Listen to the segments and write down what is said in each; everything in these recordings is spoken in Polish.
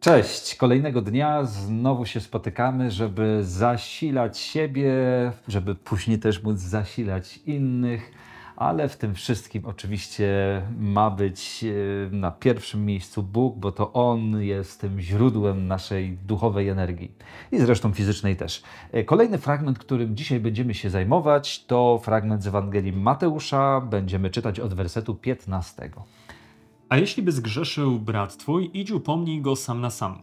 Cześć, kolejnego dnia znowu się spotykamy, żeby zasilać siebie, żeby później też móc zasilać innych, ale w tym wszystkim oczywiście ma być e, na pierwszym miejscu Bóg, bo to On jest tym źródłem naszej duchowej energii i zresztą fizycznej też. E, Kolejny fragment, którym dzisiaj będziemy się zajmować, to fragment z Ewangelii Mateusza. Będziemy czytać od wersetu 15. A jeśli by zgrzeszył brat twój, idź upomnij go sam na sam.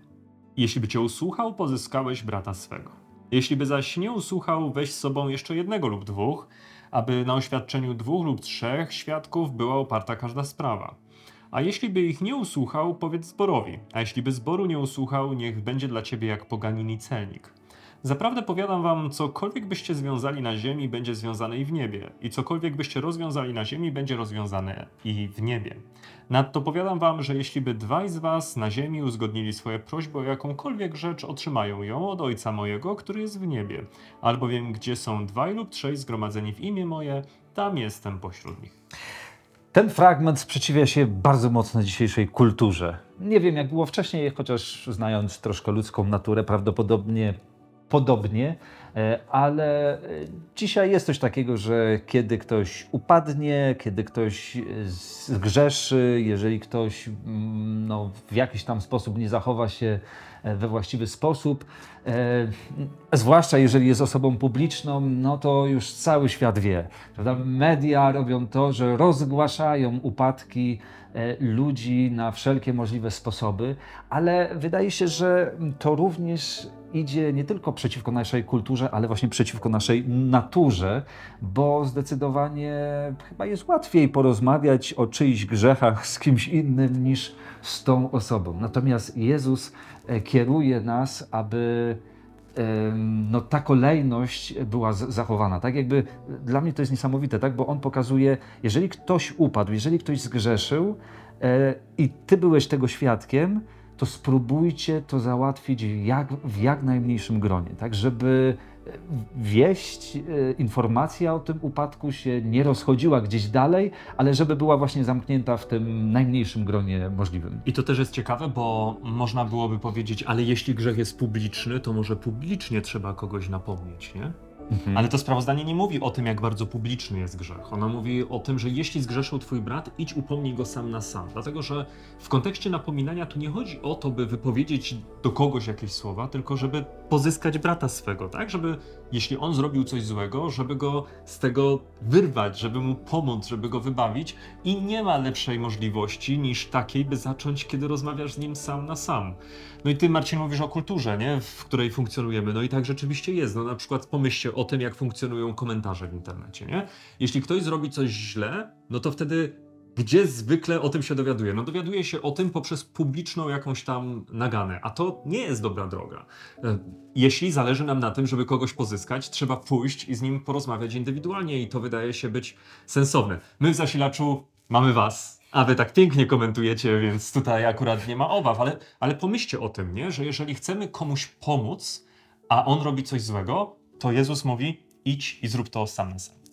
Jeśli by cię usłuchał, pozyskałeś brata swego. Jeśli by zaś nie usłuchał, weź z sobą jeszcze jednego lub dwóch, aby na oświadczeniu dwóch lub trzech świadków była oparta każda sprawa. A jeśli by ich nie usłuchał, powiedz zborowi, a jeśli by zboru nie usłuchał, niech będzie dla ciebie jak poganin i celnik. Zaprawdę powiadam wam, cokolwiek byście związali na ziemi, będzie związane i w niebie, i cokolwiek byście rozwiązali na ziemi, będzie rozwiązane i w niebie. Nadto powiadam wam, że jeśli by dwaj z was na ziemi uzgodnili swoje prośby o jakąkolwiek rzecz, otrzymają ją od Ojca mojego, który jest w niebie. Albowiem gdzie są dwaj lub trzej zgromadzeni w imię moje, tam jestem pośród nich. Ten fragment sprzeciwia się bardzo mocno dzisiejszej kulturze. Nie wiem, jak było wcześniej, chociaż znając troszkę ludzką naturę, prawdopodobnie podobnie, e, ale e, dzisiaj jest coś takiego, że kiedy ktoś upadnie, kiedy ktoś e, zgrzeszy, jeżeli ktoś mm, no, w jakiś tam sposób nie zachowa się we właściwy sposób, zwłaszcza jeżeli jest osobą publiczną, no to już cały świat wie. Prawda? Media robią to, że rozgłaszają upadki ludzi na wszelkie możliwe sposoby, ale wydaje się, że to również idzie nie tylko przeciwko naszej kulturze, ale właśnie przeciwko naszej naturze, bo zdecydowanie chyba jest łatwiej porozmawiać o czyichś grzechach z kimś innym niż z tą osobą. Natomiast Jezus e, kieruje nas, aby no, ta kolejność była zachowana. Tak jakby dla mnie to jest niesamowite, tak? bo on pokazuje, jeżeli ktoś upadł, jeżeli ktoś zgrzeszył e, i ty byłeś tego świadkiem, to spróbujcie to załatwić jak, w jak najmniejszym gronie, tak żeby e, wieść, e, informacja o tym upadku się nie rozchodziła gdzieś dalej, ale żeby była właśnie zamknięta w tym najmniejszym gronie możliwym. I to też jest ciekawe, bo można byłoby powiedzieć, ale jeśli grzech jest publiczny, to może publicznie trzeba kogoś napomnieć, nie? Ale to sprawozdanie nie mówi o tym, jak bardzo publiczny jest grzech. Ono mówi o tym, że jeśli zgrzeszył twój brat, idź upomnij go sam na sam. Dlatego, że w kontekście napominania tu nie chodzi o to, by wypowiedzieć do kogoś jakieś słowa, tylko żeby pozyskać brata swego, tak? Żeby, jeśli on zrobił coś złego, żeby go z tego wyrwać, żeby mu pomóc, żeby go wybawić. I nie ma lepszej możliwości niż takiej, by zacząć, kiedy rozmawiasz z nim sam na sam. No i ty, Marcin, mówisz o kulturze, nie? W której funkcjonujemy. No i tak rzeczywiście jest. No na przykład pomyślcie o tym, jak funkcjonują komentarze w internecie, nie? Jeśli ktoś zrobi coś źle, no to wtedy gdzie zwykle o tym się dowiaduje? No dowiaduje się o tym poprzez publiczną jakąś tam naganę, a to nie jest dobra droga. E, Jeśli zależy nam na tym, żeby kogoś pozyskać, trzeba pójść i z nim porozmawiać indywidualnie i to wydaje się być sensowne. My w zasilaczu mamy was, a wy tak pięknie komentujecie, więc tutaj akurat nie ma obaw, ale, ale pomyślcie o tym, nie? że jeżeli chcemy komuś pomóc, a on robi coś złego, to Jezus mówi idź i zrób to sam na sam.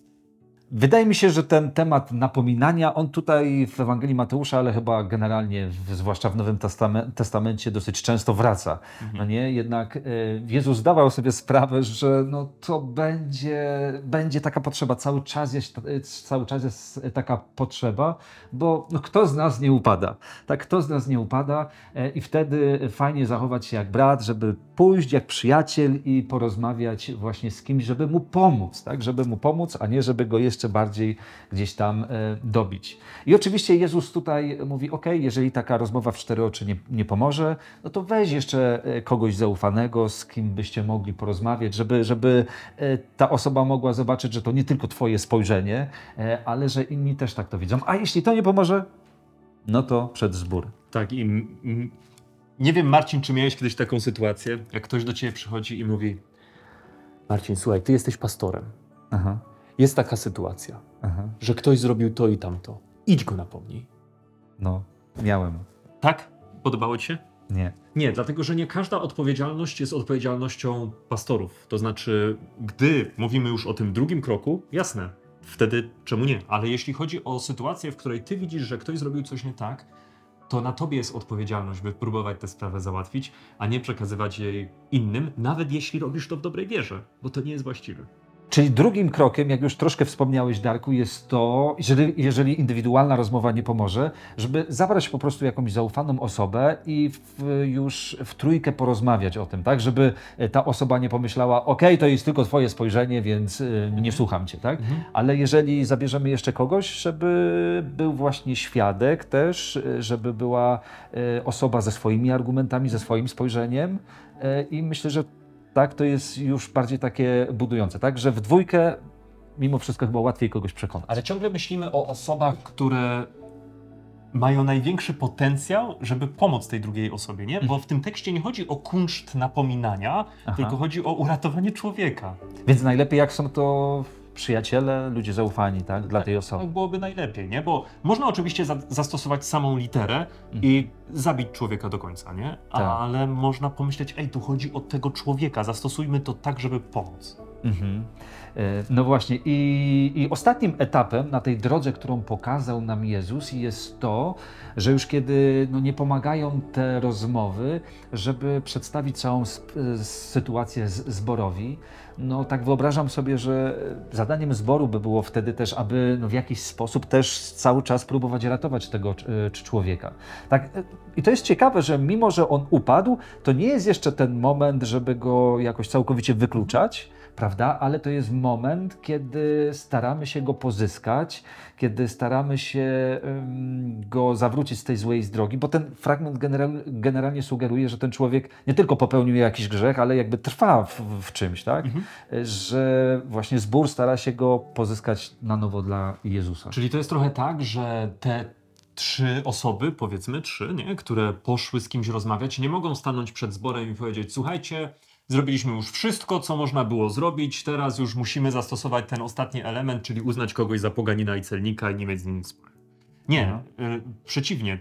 Wydaje mi się, że ten temat napominania, on tutaj w Ewangelii Mateusza, ale chyba generalnie, zwłaszcza w Nowym Testame- Testamencie, dosyć często wraca. No nie? Jednak e, Jezus zdawał sobie sprawę, że no, to będzie, będzie taka potrzeba, cały czas jest, e, cały czas jest taka potrzeba, bo no, kto z nas nie upada? Tak, kto z nas nie upada e, i wtedy fajnie zachować się jak brat, żeby pójść jak przyjaciel i porozmawiać właśnie z kimś, żeby mu pomóc, tak, żeby mu pomóc, a nie żeby go jeszcze bardziej gdzieś tam e, dobić. I oczywiście Jezus tutaj mówi, ok, jeżeli taka rozmowa w cztery oczy nie, nie pomoże, no to weź jeszcze e, kogoś zaufanego, z kim byście mogli porozmawiać, żeby, żeby e, ta osoba mogła zobaczyć, że to nie tylko twoje spojrzenie, ale że inni też tak to widzą. A jeśli to nie pomoże, no to przed zbór. Tak, i nie wiem, Marcin, czy miałeś kiedyś taką sytuację, jak ktoś do ciebie przychodzi i mówi: Marcin, słuchaj, ty jesteś pastorem. Aha, Jest taka sytuacja, aha. że ktoś zrobił to i tamto. Idź go napomnij. No, miałem. Tak? Podobało ci się? Nie. Nie, dlatego że nie każda odpowiedzialność jest odpowiedzialnością pastorów. To znaczy, gdy mówimy już o tym drugim kroku, jasne, wtedy czemu nie? Ale jeśli chodzi o sytuację, w której ty widzisz, że ktoś zrobił coś nie tak, to na tobie jest odpowiedzialność, by próbować tę sprawę załatwić, a nie przekazywać jej innym, nawet jeśli robisz to w dobrej wierze, bo to nie jest właściwe. Czyli drugim krokiem, jak już troszkę wspomniałeś, Darku, jest to, jeżeli, jeżeli indywidualna rozmowa nie pomoże, żeby zabrać po prostu jakąś zaufaną osobę i w, już w trójkę porozmawiać o tym, tak? Żeby ta osoba nie pomyślała, ok, to jest tylko twoje spojrzenie, więc y, nie słucham cię, tak? Ale jeżeli zabierzemy jeszcze kogoś, żeby był właśnie świadek też, y, żeby była y, osoba ze swoimi argumentami, ze swoim spojrzeniem y, i myślę, że tak, to jest już bardziej takie budujące, tak? Że w dwójkę mimo wszystko chyba łatwiej kogoś przekonać. Ale ciągle myślimy o osobach, które mają największy potencjał, żeby pomóc tej drugiej osobie, nie? Bo w tym tekście nie chodzi o kunszt napominania, Aha. tylko chodzi o uratowanie człowieka. Więc najlepiej jak są to przyjaciele, ludzie zaufani, tak? Dla tej Tak osoby. byłoby najlepiej, nie? Bo można oczywiście za zastosować samą literę i zabić człowieka do końca, nie? Tak. Ale można pomyśleć, ej, tu chodzi o tego człowieka, zastosujmy to tak, żeby pomóc. Mhm. E, No właśnie, i, i ostatnim etapem na tej drodze, którą pokazał nam Jezus, jest to, że już kiedy no, nie pomagają te rozmowy, żeby przedstawić całą e, sytuację zborowi, no tak wyobrażam sobie, że zadaniem zboru by było wtedy też, aby no, w jakiś sposób też cały czas próbować ratować tego e, człowieka. Tak, I to jest ciekawe, że mimo, że on upadł, to nie jest jeszcze ten moment, żeby go jakoś całkowicie wykluczać, prawda? Ale to jest moment, kiedy staramy się go pozyskać, kiedy staramy się go zawrócić z tej złej z drogi, bo ten fragment general, generalnie sugeruje, że ten człowiek nie tylko popełnił jakiś grzech, ale jakby trwa w, w czymś, tak? Że właśnie zbór stara się go pozyskać na nowo dla Jezusa. Czyli to jest trochę tak, że te trzy osoby, powiedzmy trzy, nie? które poszły z kimś rozmawiać, nie mogą stanąć przed zborem i powiedzieć: Słuchajcie, zrobiliśmy już wszystko, co można było zrobić, teraz już musimy zastosować ten ostatni element, czyli uznać kogoś za poganina i celnika i nie mieć z nim nic wspólnego. Nie, y, przeciwnie.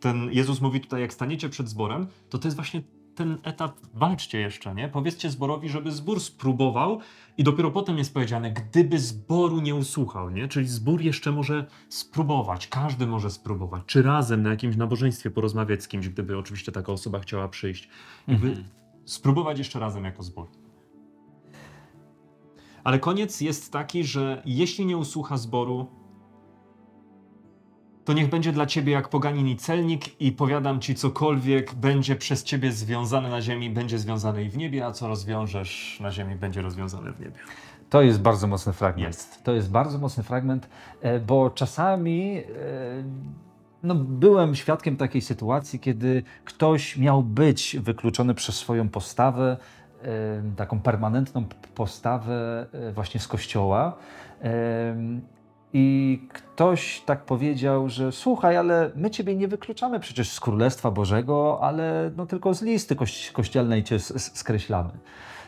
Ten Jezus mówi tutaj, jak staniecie przed zborem, to to jest właśnie ten etap, walczcie jeszcze, nie? Powiedzcie zborowi, żeby zbór spróbował i dopiero potem jest powiedziane, gdyby zboru nie usłuchał, nie? Czyli zbór jeszcze może spróbować, każdy może spróbować, czy razem na jakimś nabożeństwie porozmawiać z kimś, gdyby oczywiście taka osoba chciała przyjść. Jakby spróbować jeszcze razem jako zbór. Ale koniec jest taki, że jeśli nie usłucha zboru, to niech będzie dla ciebie jak poganin i celnik i powiadam ci cokolwiek będzie przez ciebie związane na ziemi, będzie związane i w niebie, a co rozwiążesz na ziemi, będzie rozwiązane w niebie. To jest bardzo mocny fragment. Jest. To jest bardzo mocny fragment, e, bo czasami e, no, byłem świadkiem takiej sytuacji, kiedy ktoś miał być wykluczony przez swoją postawę, taką permanentną postawę e, właśnie z kościoła. I ktoś tak powiedział, że słuchaj, ale my ciebie nie wykluczamy przecież z Królestwa Bożego, ale no tylko z listy koś kościelnej cię skreślamy.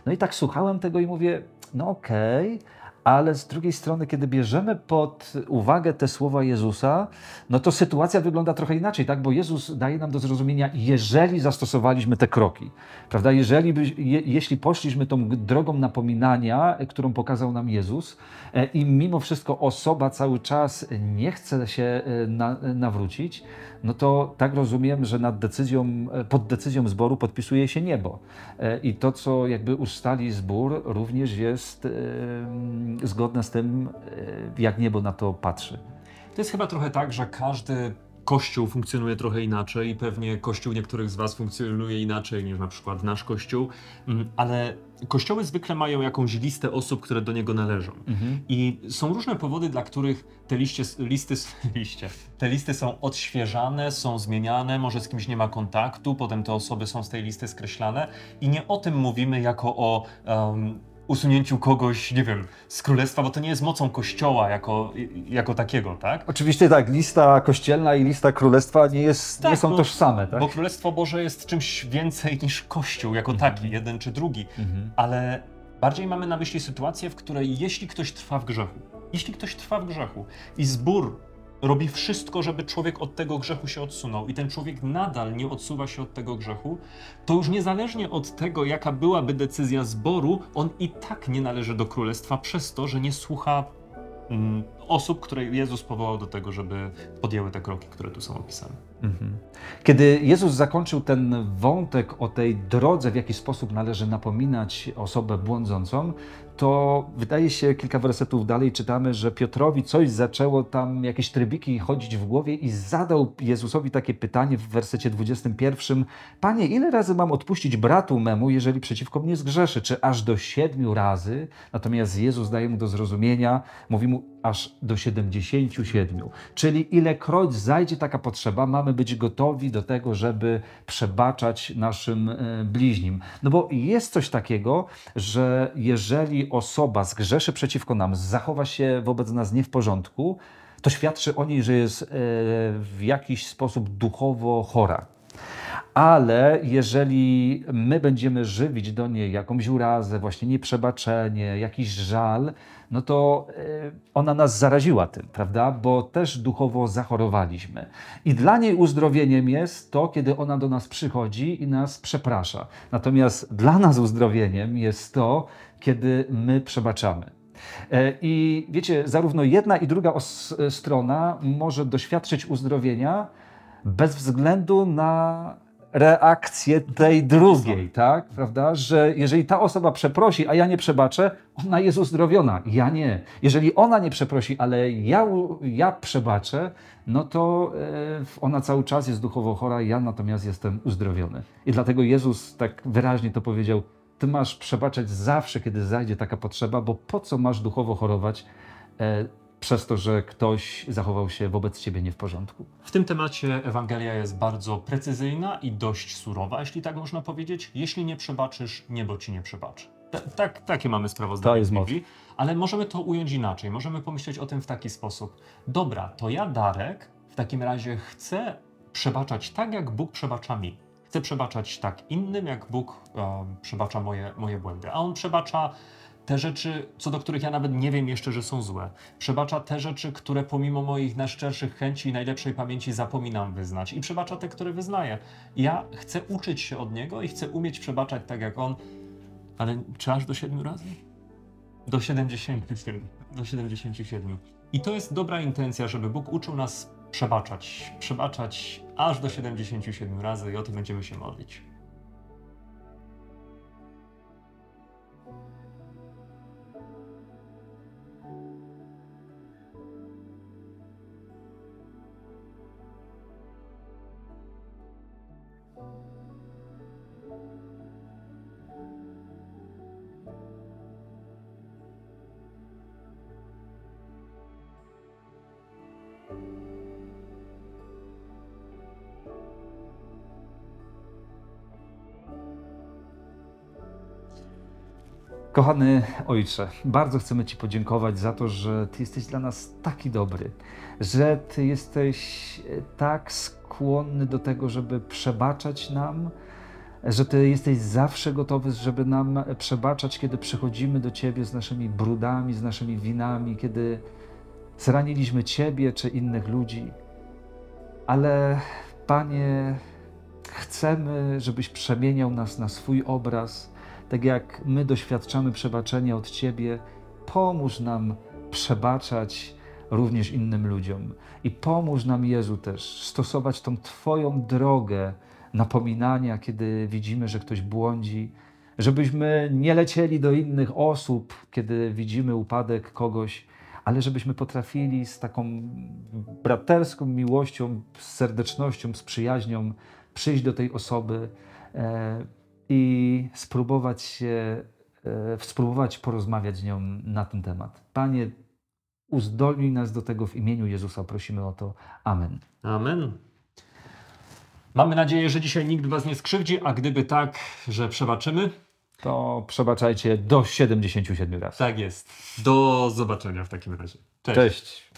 No i tak słuchałem tego i mówię, no okej, ale z drugiej strony, kiedy bierzemy pod uwagę te słowa Jezusa, no to sytuacja wygląda trochę inaczej, tak? Bo Jezus daje nam do zrozumienia, jeżeli zastosowaliśmy te kroki, prawda? Jeżeli by, je, jeśli poszliśmy tą drogą napominania, e, którą pokazał nam Jezus, e, i mimo wszystko osoba cały czas nie chce się e, na, nawrócić, no to tak rozumiem, że nad decyzją, e, pod decyzją zboru podpisuje się niebo. E, I to, co jakby ustali zbór, również jest e, zgodne z tym, e, jak niebo na to patrzy. To jest chyba trochę tak, że każdy kościół funkcjonuje trochę inaczej i pewnie kościół niektórych z Was funkcjonuje inaczej niż na przykład nasz kościół, Mm, ale kościoły zwykle mają jakąś listę osób, które do niego należą. I są różne powody, dla których te liście, listy, liście, te listy są odświeżane, są zmieniane, może z kimś nie ma kontaktu, potem te osoby są z tej listy skreślane i nie o tym mówimy jako o em, usunięciu kogoś, nie wiem, z królestwa, bo to nie jest mocą kościoła jako, jako takiego, tak? Oczywiście tak, lista kościelna i lista królestwa nie, jest, Tak, nie są bo- tożsame, tak? Bo Królestwo Boże jest czymś więcej niż Kościół jako taki, jeden czy drugi. Ale bardziej mamy na myśli sytuację, w której jeśli ktoś trwa w grzechu, jeśli ktoś trwa w grzechu i zbór robi wszystko, żeby człowiek od tego grzechu się odsunął i ten człowiek nadal nie odsuwa się od tego grzechu, to już niezależnie od tego, jaka byłaby decyzja zboru, on i tak nie należy do królestwa przez to, że nie słucha mm, osób, które Jezus powołał do tego, żeby podjęły te kroki, które tu są opisane. Mhm. Kiedy Jezus zakończył ten wątek o tej drodze, w jaki sposób należy napominać osobę błądzącą, to wydaje się, kilka wersetów dalej czytamy, że Piotrowi coś zaczęło tam, jakieś trybiki chodzić w głowie i zadał Jezusowi takie pytanie w wersecie 21. Panie, ile razy mam odpuścić bratu memu, jeżeli przeciwko mnie zgrzeszy? Czy aż do siedmiu razy? Natomiast Jezus daje mu do zrozumienia, mówi mu aż do 77. Czyli ilekroć zajdzie taka potrzeba, mamy być gotowi do tego, żeby przebaczać naszym e, bliźnim. No bo jest coś takiego, że jeżeli osoba zgrzeszy przeciwko nam, zachowa się wobec nas nie w porządku, to świadczy o niej, że jest e, w jakiś sposób duchowo chora. Ale jeżeli my będziemy żywić do niej jakąś urazę, właśnie nieprzebaczenie, jakiś żal, no to e, ona nas zaraziła tym, prawda? Bo też duchowo zachorowaliśmy. I dla niej uzdrowieniem jest to, kiedy ona do nas przychodzi i nas przeprasza. Natomiast dla nas uzdrowieniem jest to, kiedy my przebaczamy. E, I wiecie, zarówno jedna i druga strona może doświadczyć uzdrowienia bez względu na reakcję tej drugiej, tak? Prawda? Że jeżeli ta osoba przeprosi, a ja nie przebaczę, ona jest uzdrowiona, ja nie. Jeżeli ona nie przeprosi, ale ja, ja przebaczę, no to e, ona cały czas jest duchowo chora, ja natomiast jestem uzdrowiony. I dlatego Jezus tak wyraźnie to powiedział, ty masz przebaczać zawsze, kiedy zajdzie taka potrzeba, bo po co masz duchowo chorować e, przez to, że ktoś zachował się wobec ciebie nie w porządku? W tym temacie Ewangelia jest bardzo precyzyjna i dość surowa, jeśli tak można powiedzieć. Jeśli nie przebaczysz, niebo ci nie przebaczy. Ta- tak, takie mamy sprawozdanie To jest Biblii, ale możemy to ująć inaczej. Możemy pomyśleć o tym w taki sposób. Dobra, to ja, Darek, w takim razie chcę przebaczać tak, jak Bóg przebacza mi. Chcę przebaczać tak innym, jak Bóg um, przebacza moje, moje błędy. A On przebacza te rzeczy, co do których ja nawet nie wiem jeszcze, że są złe. Przebacza te rzeczy, które pomimo moich najszczerszych chęci i najlepszej pamięci zapominam wyznać. I przebacza te, które wyznaję. Ja chcę uczyć się od Niego i chcę umieć przebaczać tak jak On. Ale czy aż do siedmiu razy? Do 77. Do 77. I to jest dobra intencja, żeby Bóg uczył nas przebaczać. Przebaczać aż do 77 razy i o tym będziemy się modlić. Kochany Ojcze, bardzo chcemy Ci podziękować za to, że Ty jesteś dla nas taki dobry, że Ty jesteś e, tak skłonny do tego, żeby przebaczać nam, że Ty jesteś zawsze gotowy, żeby nam przebaczać, kiedy przychodzimy do Ciebie z naszymi brudami, z naszymi winami, kiedy zraniliśmy Ciebie czy innych ludzi. Ale Panie, chcemy, żebyś przemieniał nas na swój obraz tak jak my doświadczamy przebaczenia od Ciebie, pomóż nam przebaczać również innym ludziom. I pomóż nam, Jezu, też stosować tą Twoją drogę napominania, kiedy widzimy, że ktoś błądzi, żebyśmy nie lecieli do innych osób, kiedy widzimy upadek kogoś, ale żebyśmy potrafili z taką braterską miłością, z serdecznością, z przyjaźnią przyjść do tej osoby. E, i spróbować się, e, spróbować porozmawiać z nią na ten temat. Panie, uzdolnij nas do tego w imieniu Jezusa, prosimy o to. Amen. Amen. Mamy nadzieję, że dzisiaj nikt Was nie skrzywdzi, a gdyby tak, że przebaczymy, To przebaczajcie do 77 razy. tak jest. Do zobaczenia w takim razie. Cześć. Cześć.